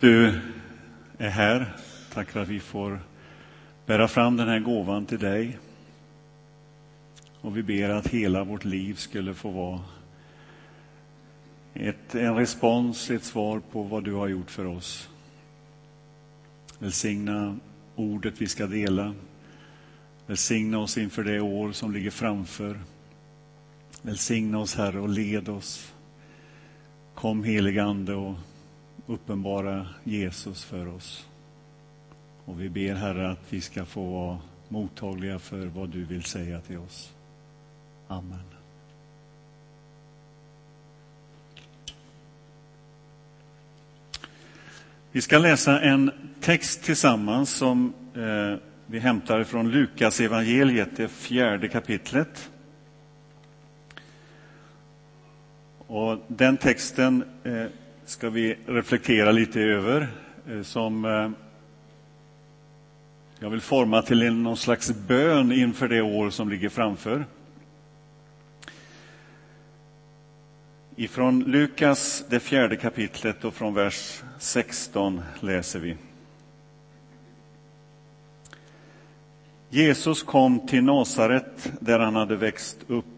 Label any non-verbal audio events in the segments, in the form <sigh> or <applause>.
du är här. Tack för att vi får bära fram den här gåvan till dig. Och vi ber att hela vårt liv skulle få vara ett, en respons, ett svar på vad du har gjort för oss. Välsigna ordet vi ska dela. Välsigna oss inför det år som ligger framför. Välsigna oss, Herre, och led oss. Kom, helige Ande, och uppenbara Jesus för oss. Och vi ber, Herre, att vi ska få vara mottagliga för vad du vill säga till oss. Amen. Vi ska läsa en text tillsammans som eh, vi hämtar från Lukas evangeliet, det fjärde kapitlet. Och den texten eh, ska vi reflektera lite över eh, som eh, jag vill forma till någon slags bön inför det år som ligger framför. Ifrån Lukas, det fjärde kapitlet och från vers 16 läser vi. Jesus kom till Nasaret där han hade växt upp.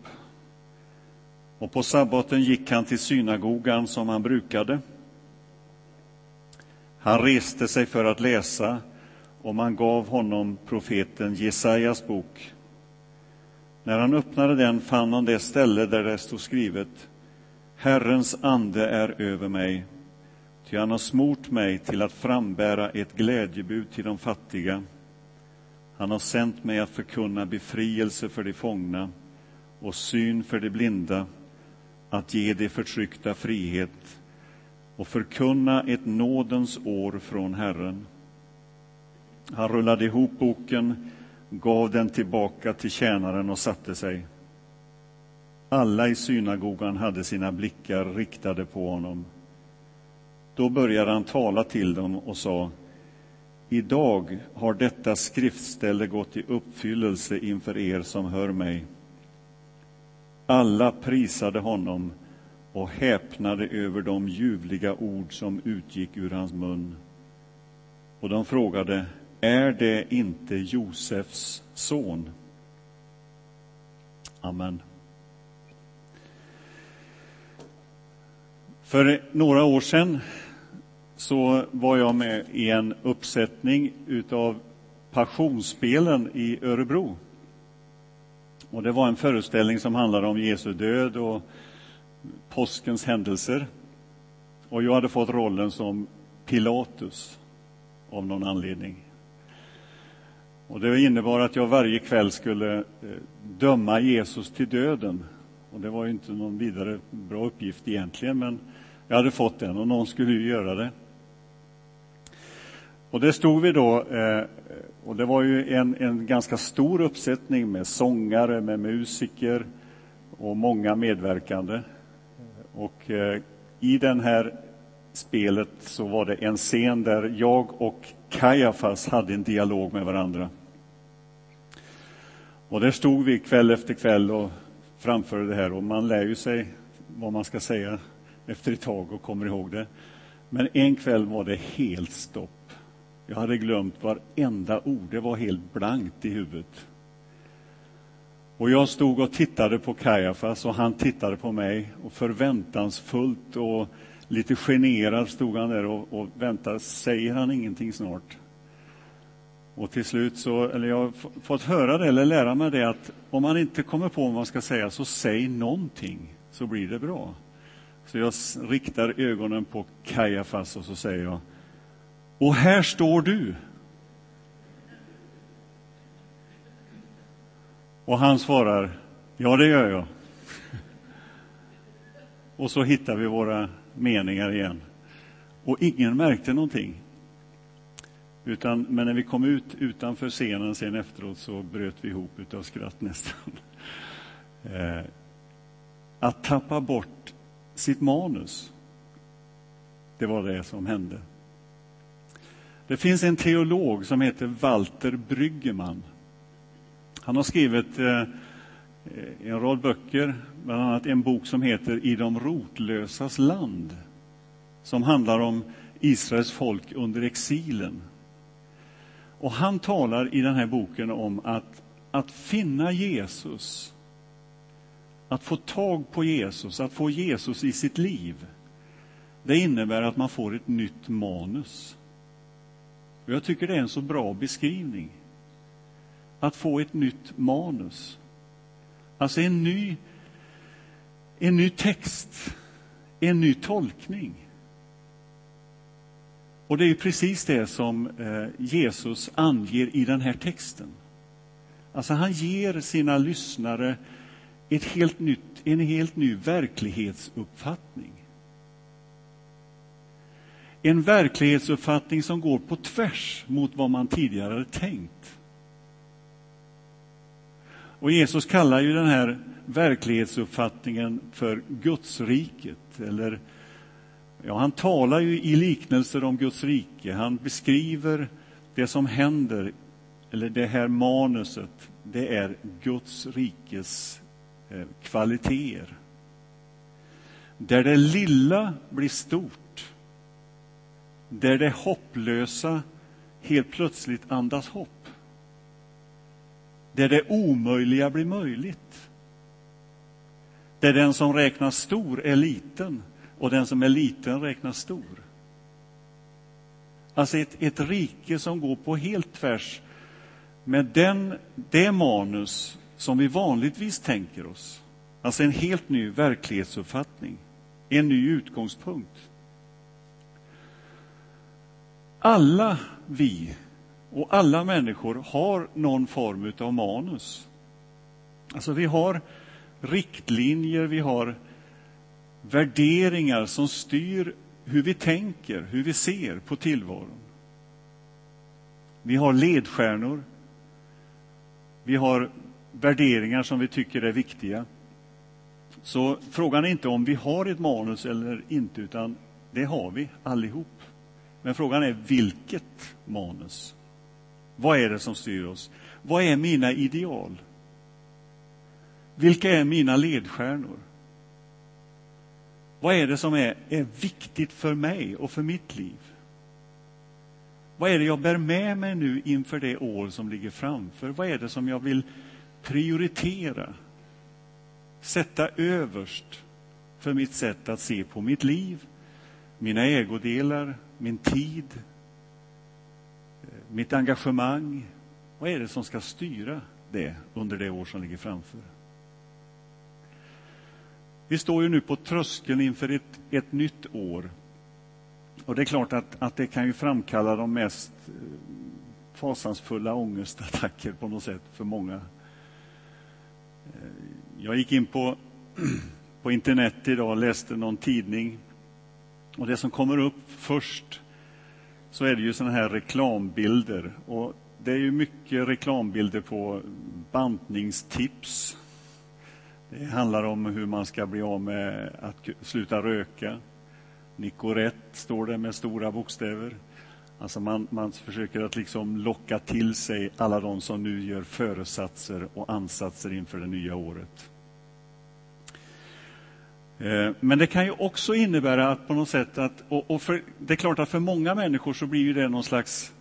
Och på sabbaten gick han till synagogan som han brukade. Han reste sig för att läsa och man gav honom profeten Jesajas bok. När han öppnade den fann han det ställe där det stod skrivet Herrens ande är över mig, ty han har smort mig till att frambära ett glädjebud till de fattiga. Han har sänt mig att förkunna befrielse för de fångna och syn för de blinda, att ge de förtryckta frihet och förkunna ett nådens år från Herren. Han rullade ihop boken, gav den tillbaka till tjänaren och satte sig. Alla i synagogan hade sina blickar riktade på honom. Då började han tala till dem och sa Idag har detta skriftställe gått i uppfyllelse inför er som hör mig. Alla prisade honom och häpnade över de ljuvliga ord som utgick ur hans mun. Och de frågade, är det inte Josefs son? Amen. För några år sedan så var jag med i en uppsättning utav Passionsspelen i Örebro. Och det var en föreställning som handlade om Jesu död och påskens händelser. Och jag hade fått rollen som Pilatus av någon anledning. Och det innebar att jag varje kväll skulle eh, döma Jesus till döden. Och det var ju inte någon vidare bra uppgift egentligen, men jag hade fått den och någon skulle ju göra det. Och det stod vi då, eh, och det var ju en, en ganska stor uppsättning med sångare, med musiker och många medverkande. Och eh, i den här spelet så var det en scen där jag och Kajafas hade en dialog med varandra. Och där stod vi kväll efter kväll och framförde det här och man lär ju sig vad man ska säga efter ett tag och kommer ihåg det. Men en kväll var det helt stopp. Jag hade glömt varenda ord, det var helt blankt i huvudet. Och jag stod och tittade på Kajafas och han tittade på mig och förväntansfullt och lite generad stod han där och, och väntade. Säger han ingenting snart? Och till slut så, eller jag har fått höra det eller lära mig det att om man inte kommer på vad man ska säga så säg någonting så blir det bra. Så jag riktar ögonen på Kajafas och så säger jag och här står du. Och han svarar Ja, det gör jag. Och så hittar vi våra meningar igen. Och ingen märkte någonting. Utan, men när vi kom ut utanför scenen sen efteråt så bröt vi ihop utav skratt nästan. Eh, att tappa bort sitt manus, det var det som hände. Det finns en teolog som heter Walter Bryggeman. Han har skrivit eh, en rad böcker, bland annat en bok som heter I de rotlösas land, som handlar om Israels folk under exilen. Och han talar i den här boken om att, att finna Jesus, att få tag på Jesus, att få Jesus i sitt liv, det innebär att man får ett nytt manus. Och jag tycker det är en så bra beskrivning. Att få ett nytt manus. Alltså en ny, en ny text, en ny tolkning. Och det är precis det som eh, Jesus anger i den här texten. Alltså han ger sina lyssnare ett helt nytt, en helt ny verklighetsuppfattning. En verklighetsuppfattning som går på tvärs mot vad man tidigare hade tänkt. Och Jesus kallar ju den här verklighetsuppfattningen för Gudsriket. Eller, ja, han talar ju i liknelser om Guds rike. Han beskriver det som händer, eller det här manuset, det är Guds rikes eh, kvaliteter. Där det lilla blir stort. Där det hopplösa helt plötsligt andas hopp där det omöjliga blir möjligt. Där den som räknas stor är liten och den som är liten räknas stor. Alltså ett, ett rike som går på helt tvärs med den, det manus som vi vanligtvis tänker oss. Alltså en helt ny verklighetsuppfattning, en ny utgångspunkt. Alla vi och alla människor har någon form av manus. Alltså vi har riktlinjer, vi har värderingar som styr hur vi tänker, hur vi ser på tillvaron. Vi har ledstjärnor. Vi har värderingar som vi tycker är viktiga. Så frågan är inte om vi har ett manus eller inte, utan det har vi allihop. Men frågan är vilket manus. Vad är det som styr oss? Vad är mina ideal? Vilka är mina ledstjärnor? Vad är det som är, är viktigt för mig och för mitt liv? Vad är det jag bär med mig nu inför det år som ligger framför? Vad är det som jag vill prioritera? Sätta överst för mitt sätt att se på mitt liv, mina ägodelar, min tid, mitt engagemang. Vad är det som ska styra det under det år som ligger framför? Vi står ju nu på tröskeln inför ett, ett nytt år. Och det är klart att, att det kan ju framkalla de mest eh, fasansfulla ångestattacker på något sätt för många. Eh, jag gick in på, <clears throat> på internet idag och läste någon tidning. Och det som kommer upp först så är det ju såna här reklambilder. Och det är ju mycket reklambilder på bantningstips. Det handlar om hur man ska bli av med att sluta röka. Nicorette står det med stora bokstäver. Alltså man, man försöker att liksom locka till sig alla de som nu gör föresatser och ansatser inför det nya året. Eh, men det kan ju också innebära att på något sätt att, och, för, det är klart att för många människor så blir det någon slags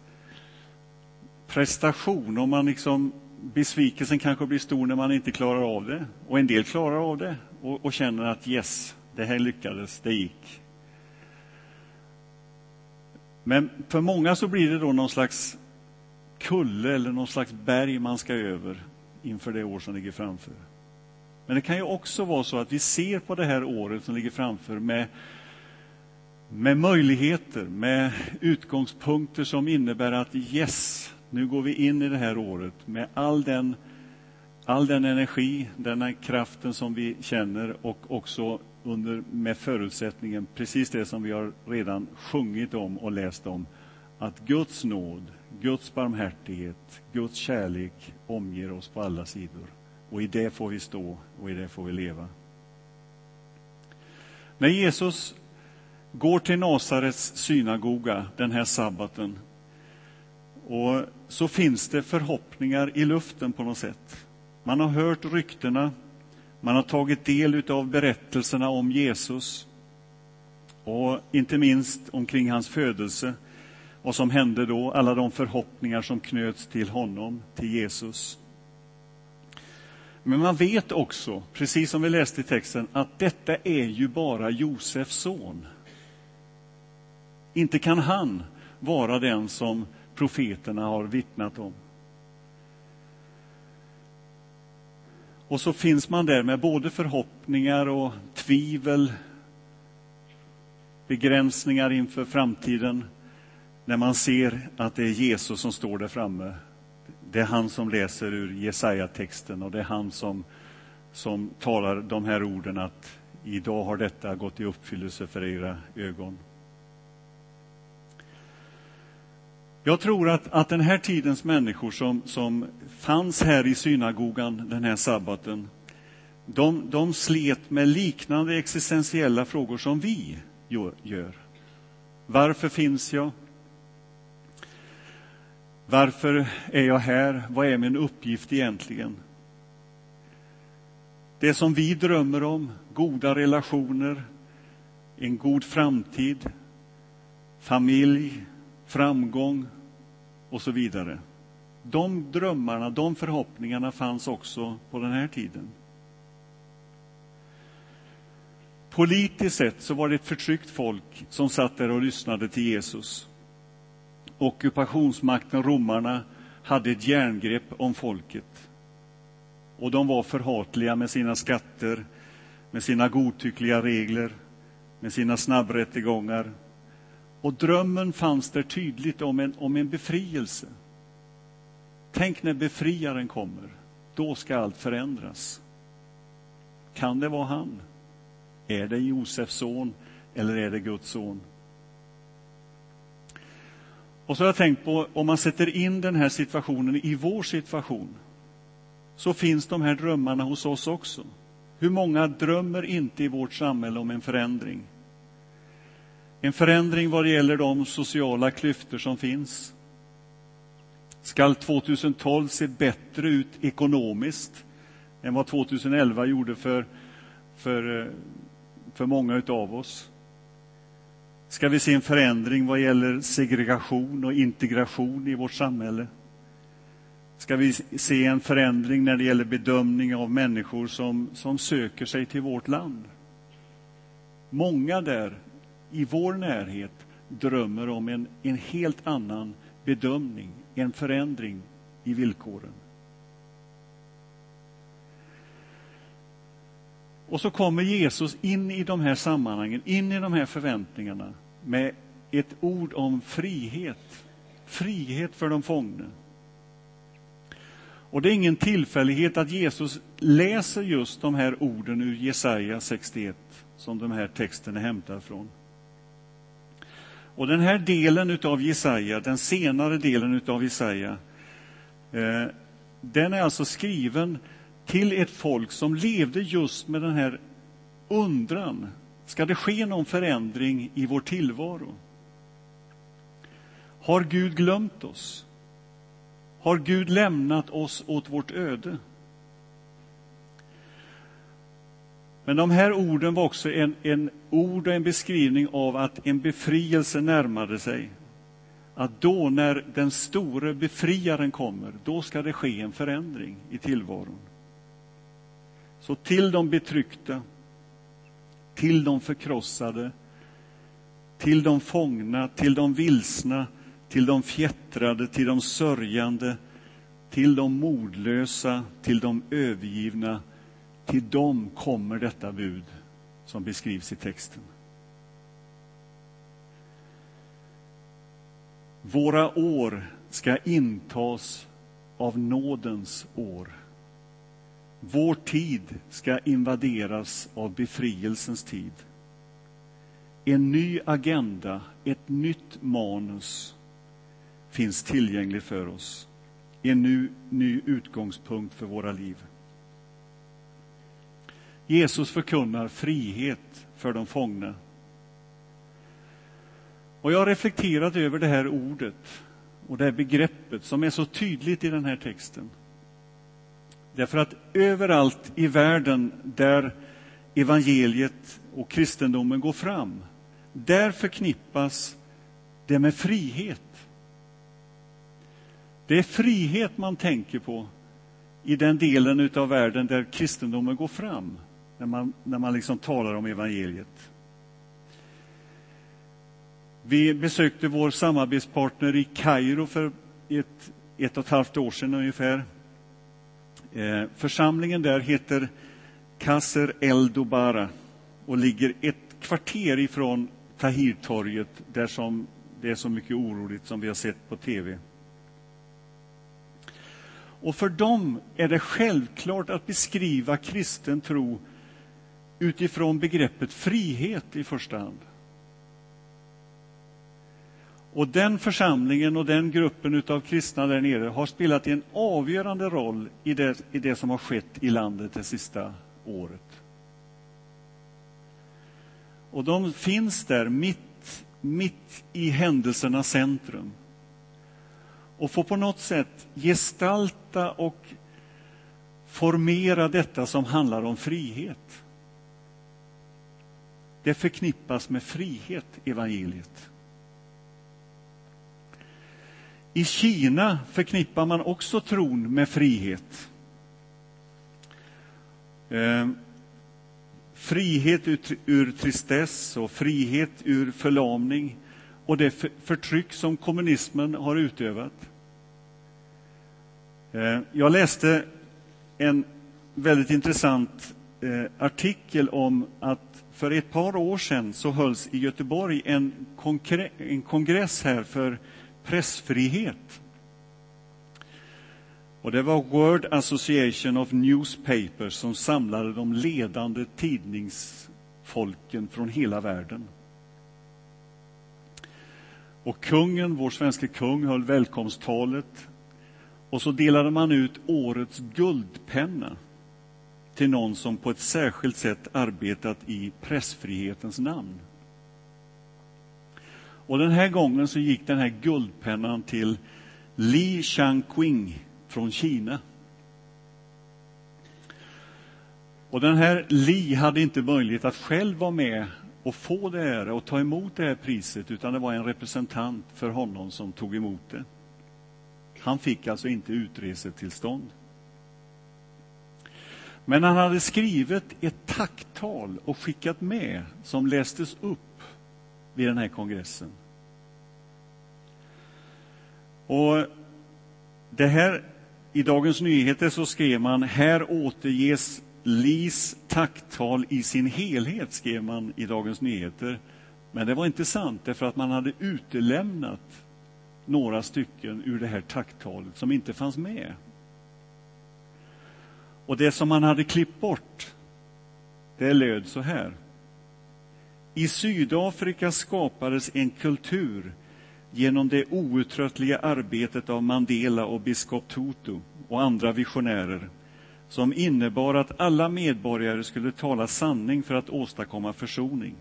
prestation. Om man liksom, besvikelsen kanske blir stor när man inte klarar av det. Och en del klarar av det och, och känner att yes, det här lyckades, det gick. Men för många så blir det då någon slags kulle eller någon slags berg man ska över inför det år som ligger framför. Men det kan ju också vara så att vi ser på det här året som ligger framför med, med möjligheter, med utgångspunkter som innebär att yes, nu går vi in i det här året med all den, all den energi, den kraften som vi känner och också under, med förutsättningen, precis det som vi har redan sjungit om och läst om, att Guds nåd, Guds barmhärtighet, Guds kärlek omger oss på alla sidor. Och i det får vi stå och i det får vi leva. När Jesus går till Nasarets synagoga den här sabbaten och så finns det förhoppningar i luften på något sätt. Man har hört ryktena, man har tagit del av berättelserna om Jesus. Och inte minst omkring hans födelse, vad som hände då, alla de förhoppningar som knöts till honom, till Jesus. Men man vet också, precis som vi läste i texten, att detta är ju bara Josefs son. Inte kan han vara den som profeterna har vittnat om. Och så finns man där med både förhoppningar och tvivel, begränsningar inför framtiden, när man ser att det är Jesus som står där framme. Det är han som läser ur Jesaja-texten och det är han som, som talar de här orden att idag har detta gått i uppfyllelse för era ögon. Jag tror att, att den här tidens människor som, som fanns här i synagogan den här sabbaten, de, de slet med liknande existentiella frågor som vi gör. Varför finns jag? Varför är jag här? Vad är min uppgift egentligen? Det som vi drömmer om, goda relationer, en god framtid, familj, framgång och så vidare. De drömmarna, de förhoppningarna fanns också på den här tiden. Politiskt sett så var det ett förtryckt folk som satt där och lyssnade till Jesus. Ockupationsmakten, romarna, hade ett järngrepp om folket. Och de var förhatliga med sina skatter, med sina godtyckliga regler, med sina snabbrättegångar. Och drömmen fanns där tydligt om en, om en befrielse. Tänk när befriaren kommer, då ska allt förändras. Kan det vara han? Är det Josefs son eller är det Guds son? Och så har jag tänkt på, om man sätter in den här situationen i vår situation, så finns de här drömmarna hos oss också. Hur många drömmer inte i vårt samhälle om en förändring? En förändring vad det gäller de sociala klyftor som finns. Skall 2012 se bättre ut ekonomiskt än vad 2011 gjorde för, för, för många av oss? Ska vi se en förändring vad gäller segregation och integration i vårt samhälle? Ska vi se en förändring när det gäller bedömning av människor som, som söker sig till vårt land? Många där i vår närhet drömmer om en, en helt annan bedömning, en förändring i villkoren. Och så kommer Jesus in i de här sammanhangen, in i de här förväntningarna med ett ord om frihet. Frihet för de fångna. Och det är ingen tillfällighet att Jesus läser just de här orden ur Jesaja 61, som den här texten är hämtad från. Och den här delen av Jesaja, den senare delen av Jesaja, eh, den är alltså skriven till ett folk som levde just med den här undran. Ska det ske någon förändring i vår tillvaro? Har Gud glömt oss? Har Gud lämnat oss åt vårt öde? Men de här orden var också en, en ord och en beskrivning av att en befrielse närmade sig. Att då när den store befriaren kommer, då ska det ske en förändring i tillvaron. Så till de betryckta, till de förkrossade, till de fångna, till de vilsna, till de fjättrade, till de sörjande, till de modlösa, till de övergivna, till dem kommer detta bud som beskrivs i texten. Våra år ska intas av nådens år. Vår tid ska invaderas av befrielsens tid. En ny agenda, ett nytt manus finns tillgänglig för oss. En ny, ny utgångspunkt för våra liv. Jesus förkunnar frihet för de fångna. Och jag har reflekterat över det här ordet och det här begreppet som är så tydligt i den här texten. Därför att överallt i världen där evangeliet och kristendomen går fram, där förknippas det med frihet. Det är frihet man tänker på i den delen av världen där kristendomen går fram, när man, när man liksom talar om evangeliet. Vi besökte vår samarbetspartner i Kairo för ett, ett och ett halvt år sedan ungefär. Eh, församlingen där heter Kasser Eldobara och ligger ett kvarter ifrån Tahirtorget där som det är så mycket oroligt som vi har sett på tv. Och för dem är det självklart att beskriva kristen tro utifrån begreppet frihet i första hand. Och den församlingen och den gruppen av kristna där nere har spelat en avgörande roll i det, i det som har skett i landet det sista året. Och de finns där mitt, mitt i händelsernas centrum och får på något sätt gestalta och formera detta som handlar om frihet. Det förknippas med frihet, evangeliet. I Kina förknippar man också tron med frihet. Eh, frihet ur, ur tristess och frihet ur förlamning och det förtryck som kommunismen har utövat. Eh, jag läste en väldigt intressant eh, artikel om att för ett par år sedan så hölls i Göteborg en, en kongress här för pressfrihet. Och det var World Association of Newspapers som samlade de ledande tidningsfolken från hela världen. Och kungen, vår svenska kung, höll välkomsttalet. Och så delade man ut årets guldpenna till någon som på ett särskilt sätt arbetat i pressfrihetens namn. Och den här gången så gick den här guldpennan till Li Changqing från Kina. Och den här Li hade inte möjlighet att själv vara med och få det här och ta emot det här priset, utan det var en representant för honom som tog emot det. Han fick alltså inte utresetillstånd. Men han hade skrivit ett tacktal och skickat med som lästes upp vid den här kongressen. Och det här, I Dagens Nyheter så skrev man här återges Lis tacktal i sin helhet, skrev man i Dagens Nyheter. Men det var inte sant, därför att man hade utelämnat några stycken ur det här tacktalet som inte fanns med. Och det som man hade klippt bort, det löd så här. I Sydafrika skapades en kultur genom det outtröttliga arbetet av Mandela och biskop Tutu och andra visionärer som innebar att alla medborgare skulle tala sanning för att åstadkomma försoning.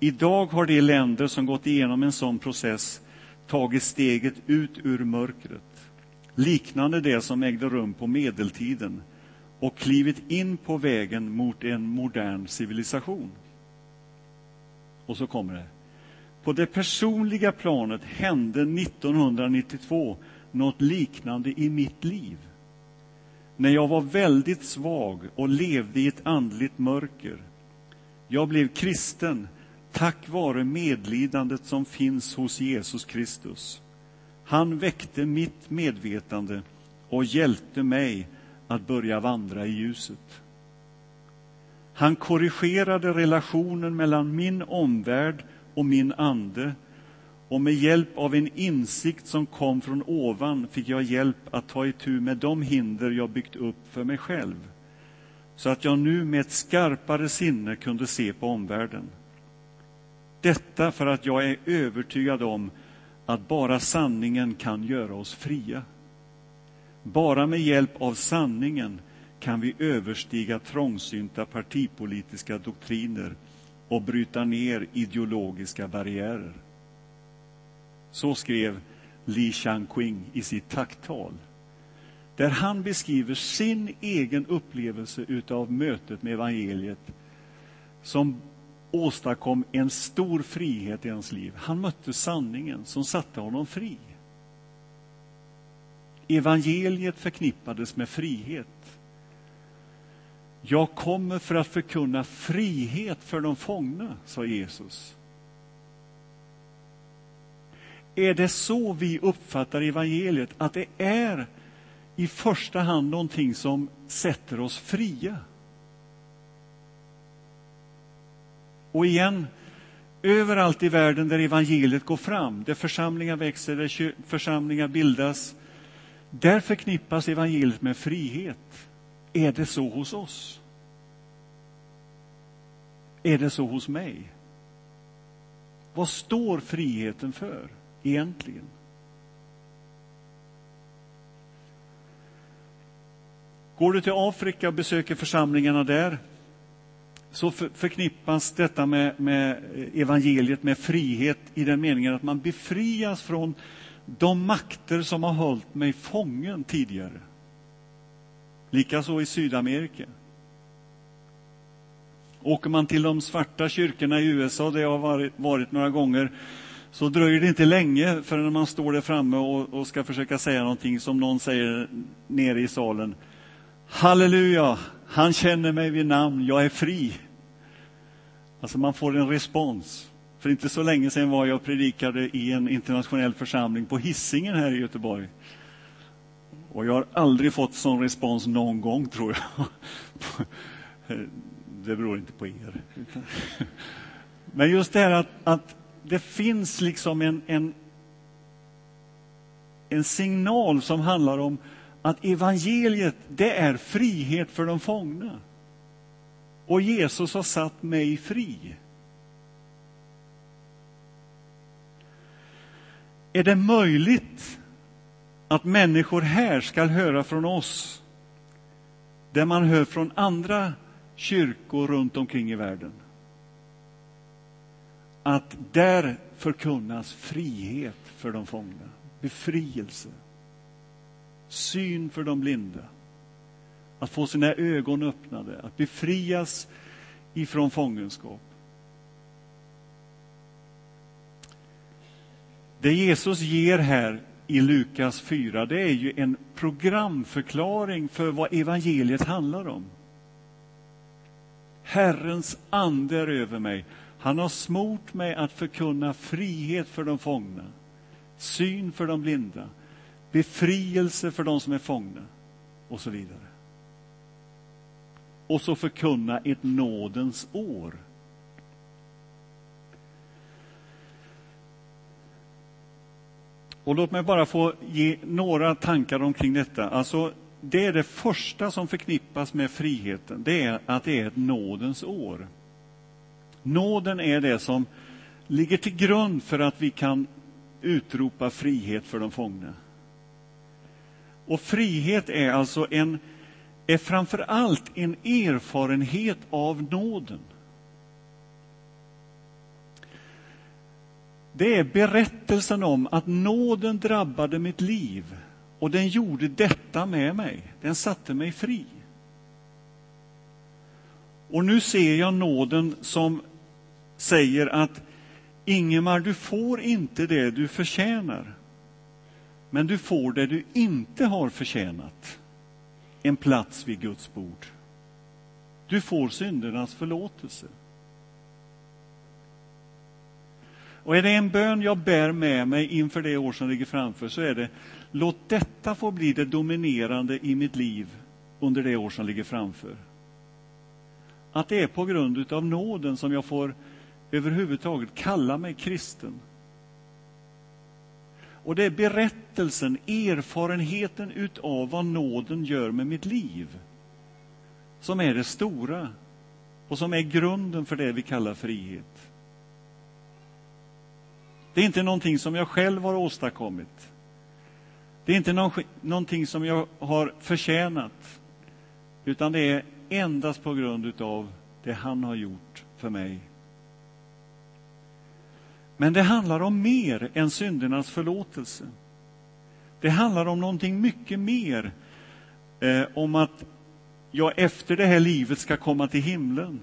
Idag har de länder som gått igenom en sån process tagit steget ut ur mörkret, liknande det som ägde rum på medeltiden och klivit in på vägen mot en modern civilisation. Och så kommer det. På det personliga planet hände 1992 något liknande i mitt liv. När jag var väldigt svag och levde i ett andligt mörker. Jag blev kristen tack vare medlidandet som finns hos Jesus Kristus. Han väckte mitt medvetande och hjälpte mig att börja vandra i ljuset. Han korrigerade relationen mellan min omvärld och min ande och med hjälp av en insikt som kom från ovan fick jag hjälp att ta itu med de hinder jag byggt upp för mig själv så att jag nu med ett skarpare sinne kunde se på omvärlden. Detta för att jag är övertygad om att bara sanningen kan göra oss fria. Bara med hjälp av sanningen kan vi överstiga trångsynta partipolitiska doktriner och bryta ner ideologiska barriärer. Så skrev Li Changqing i sitt tacktal där han beskriver sin egen upplevelse av mötet med evangeliet som åstadkom en stor frihet i hans liv. Han mötte sanningen som satte honom fri. Evangeliet förknippades med frihet. Jag kommer för att förkunna frihet för de fångna, sa Jesus. Är det så vi uppfattar evangeliet, att det är i första hand någonting som sätter oss fria? Och igen, överallt i världen där evangeliet går fram, där församlingar växer, där församlingar bildas, där förknippas evangeliet med frihet. Är det så hos oss? Är det så hos mig? Vad står friheten för egentligen? Går du till Afrika och besöker församlingarna där så förknippas detta med, med, evangeliet med frihet i den meningen att man befrias från de makter som har hållit mig fången tidigare. Likaså i Sydamerika. Åker man till de svarta kyrkorna i USA, där jag har varit, varit några gånger, så dröjer det inte länge förrän man står där framme och, och ska försöka säga någonting som någon säger nere i salen. Halleluja, han känner mig vid namn, jag är fri. Alltså man får en respons. För inte så länge sedan var jag och predikade i en internationell församling på Hisingen här i Göteborg. Och jag har aldrig fått sån respons någon gång, tror jag. Det beror inte på er. Men just det här att, att det finns liksom en, en, en signal som handlar om att evangeliet, det är frihet för de fångna. Och Jesus har satt mig fri. Är det möjligt att människor här ska höra från oss där man hör från andra kyrkor runt omkring i världen? Att där förkunnas frihet för de fångna, befrielse, syn för de blinda, att få sina ögon öppnade, att befrias ifrån fångenskap. Det Jesus ger här i Lukas 4, det är ju en programförklaring för vad evangeliet handlar om. Herrens ande är över mig. Han har smort mig att förkunna frihet för de fångna, syn för de blinda, befrielse för de som är fångna och så vidare. Och så förkunna ett nådens år. Och låt mig bara få ge några tankar omkring detta. Alltså, det är det första som förknippas med friheten, det är att det är ett nådens år. Nåden är det som ligger till grund för att vi kan utropa frihet för de fångna. Och frihet är alltså en, är framför allt en erfarenhet av nåden. Det är berättelsen om att nåden drabbade mitt liv och den gjorde detta med mig. Den satte mig fri. Och nu ser jag nåden som säger att Ingemar, du får inte det du förtjänar. Men du får det du inte har förtjänat. En plats vid Guds bord. Du får syndernas förlåtelse. Och är det en bön jag bär med mig inför det år som ligger framför så är det låt detta få bli det dominerande i mitt liv under det år som ligger framför. Att det är på grund av nåden som jag får överhuvudtaget kalla mig kristen. Och det är berättelsen, erfarenheten utav vad nåden gör med mitt liv som är det stora och som är grunden för det vi kallar frihet. Det är inte någonting som jag själv har åstadkommit. Det är inte någonting som jag har förtjänat, utan det är endast på grund av det han har gjort för mig. Men det handlar om mer än syndernas förlåtelse. Det handlar om någonting mycket mer, eh, om att jag efter det här livet ska komma till himlen.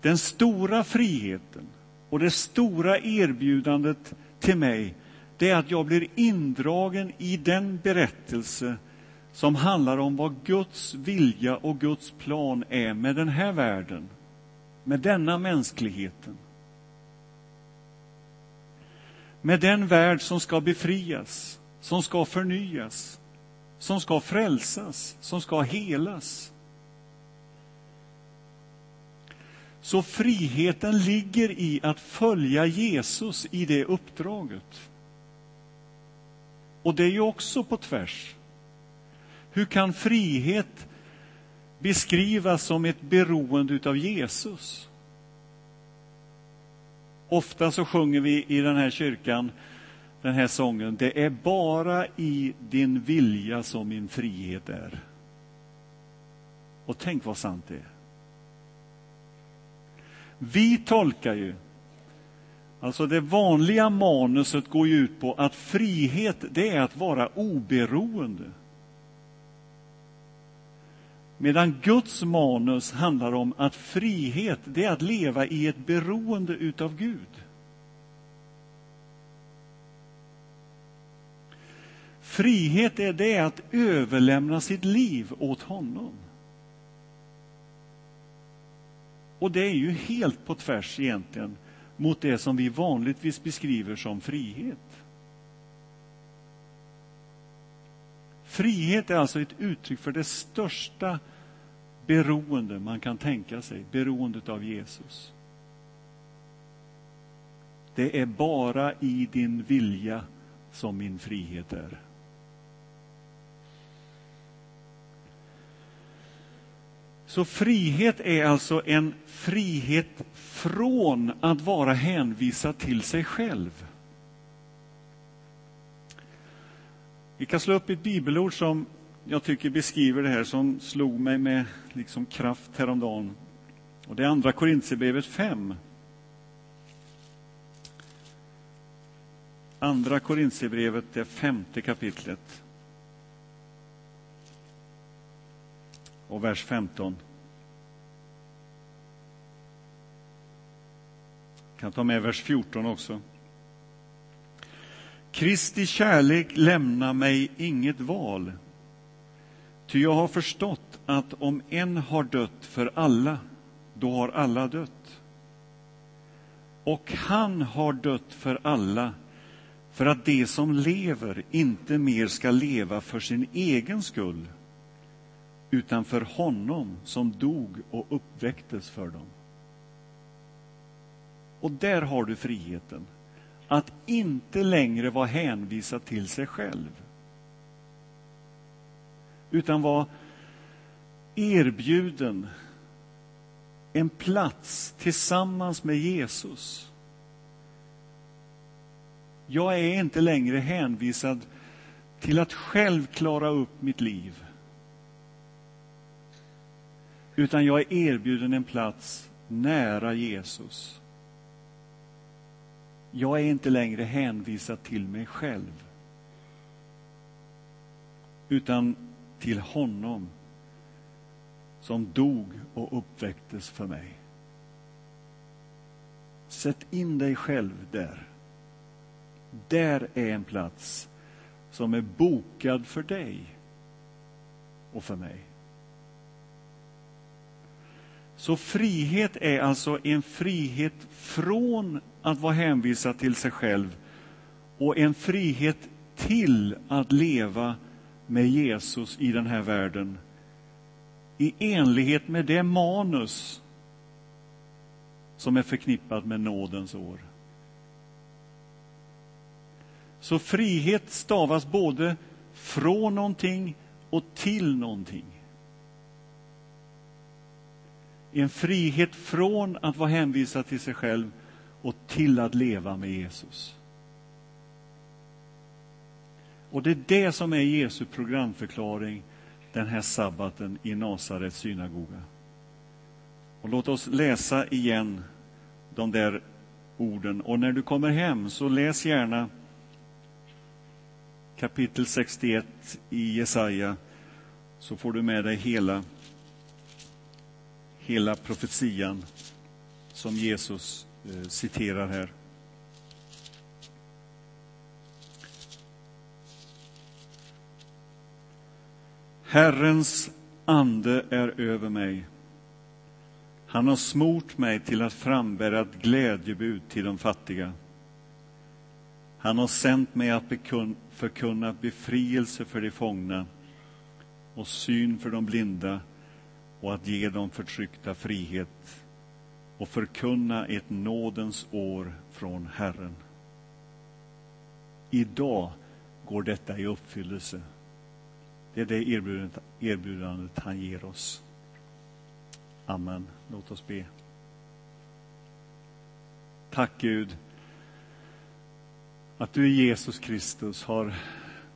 Den stora friheten och det stora erbjudandet till mig, det är att jag blir indragen i den berättelse som handlar om vad Guds vilja och Guds plan är med den här världen, med denna mänskligheten. Med den värld som ska befrias, som ska förnyas, som ska frälsas, som ska helas. Så friheten ligger i att följa Jesus i det uppdraget. Och det är ju också på tvärs. Hur kan frihet beskrivas som ett beroende av Jesus? Ofta så sjunger vi i den här kyrkan den här sången. Det är bara i din vilja som min frihet är. Och tänk vad sant det är. Vi tolkar ju, alltså det vanliga manuset går ju ut på att frihet, det är att vara oberoende. Medan Guds manus handlar om att frihet, det är att leva i ett beroende utav Gud. Frihet är det att överlämna sitt liv åt honom. Och det är ju helt på tvärs egentligen mot det som vi vanligtvis beskriver som frihet. Frihet är alltså ett uttryck för det största beroende man kan tänka sig, beroendet av Jesus. Det är bara i din vilja som min frihet är. Så frihet är alltså en frihet från att vara hänvisad till sig själv. Vi kan slå upp ett bibelord som jag tycker beskriver det här, som slog mig med liksom kraft häromdagen. Och det är Andra Korintierbrevet 5. Andra Korintierbrevet, det femte kapitlet. Och vers 15. Jag kan ta med vers 14 också. Kristi kärlek lämnar mig inget val. Ty jag har förstått att om en har dött för alla, då har alla dött. Och han har dött för alla, för att de som lever inte mer ska leva för sin egen skull, utan för honom som dog och uppväcktes för dem. Och där har du friheten, att inte längre vara hänvisad till sig själv utan vara erbjuden en plats tillsammans med Jesus. Jag är inte längre hänvisad till att själv klara upp mitt liv utan jag är erbjuden en plats nära Jesus. Jag är inte längre hänvisad till mig själv utan till honom som dog och uppväcktes för mig. Sätt in dig själv där. Där är en plats som är bokad för dig och för mig. Så frihet är alltså en frihet från att vara hänvisad till sig själv och en frihet till att leva med Jesus i den här världen i enlighet med det manus som är förknippat med nådens år. Så frihet stavas både från någonting och till någonting. En frihet från att vara hänvisad till sig själv och till att leva med Jesus. Och det är det som är Jesu programförklaring den här sabbaten i Nasarets synagoga. Och låt oss läsa igen de där orden. Och när du kommer hem så läs gärna kapitel 61 i Jesaja så får du med dig hela hela profetian. som Jesus eh, citerar här. Herrens ande är över mig. Han har smort mig till att frambära ett glädjebud till de fattiga. Han har sänt mig att förkunna befrielse för de fångna och syn för de blinda och att ge de förtryckta frihet och förkunna ett nådens år från Herren. Idag går detta i uppfyllelse. Det är det erbjudandet, erbjudandet han ger oss. Amen. Låt oss be. Tack Gud att du Jesus Kristus har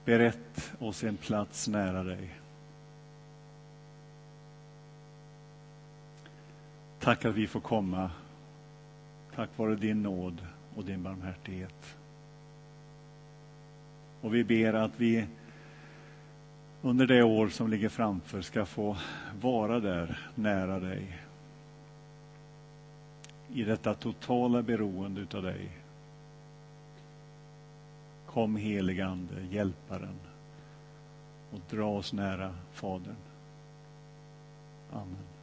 berett oss en plats nära dig. Tack att vi får komma tack vare din nåd och din barmhärtighet. Och vi ber att vi under det år som ligger framför ska få vara där nära dig. I detta totala beroende utav dig. Kom helige Ande, hjälparen och dra oss nära Fadern. Amen.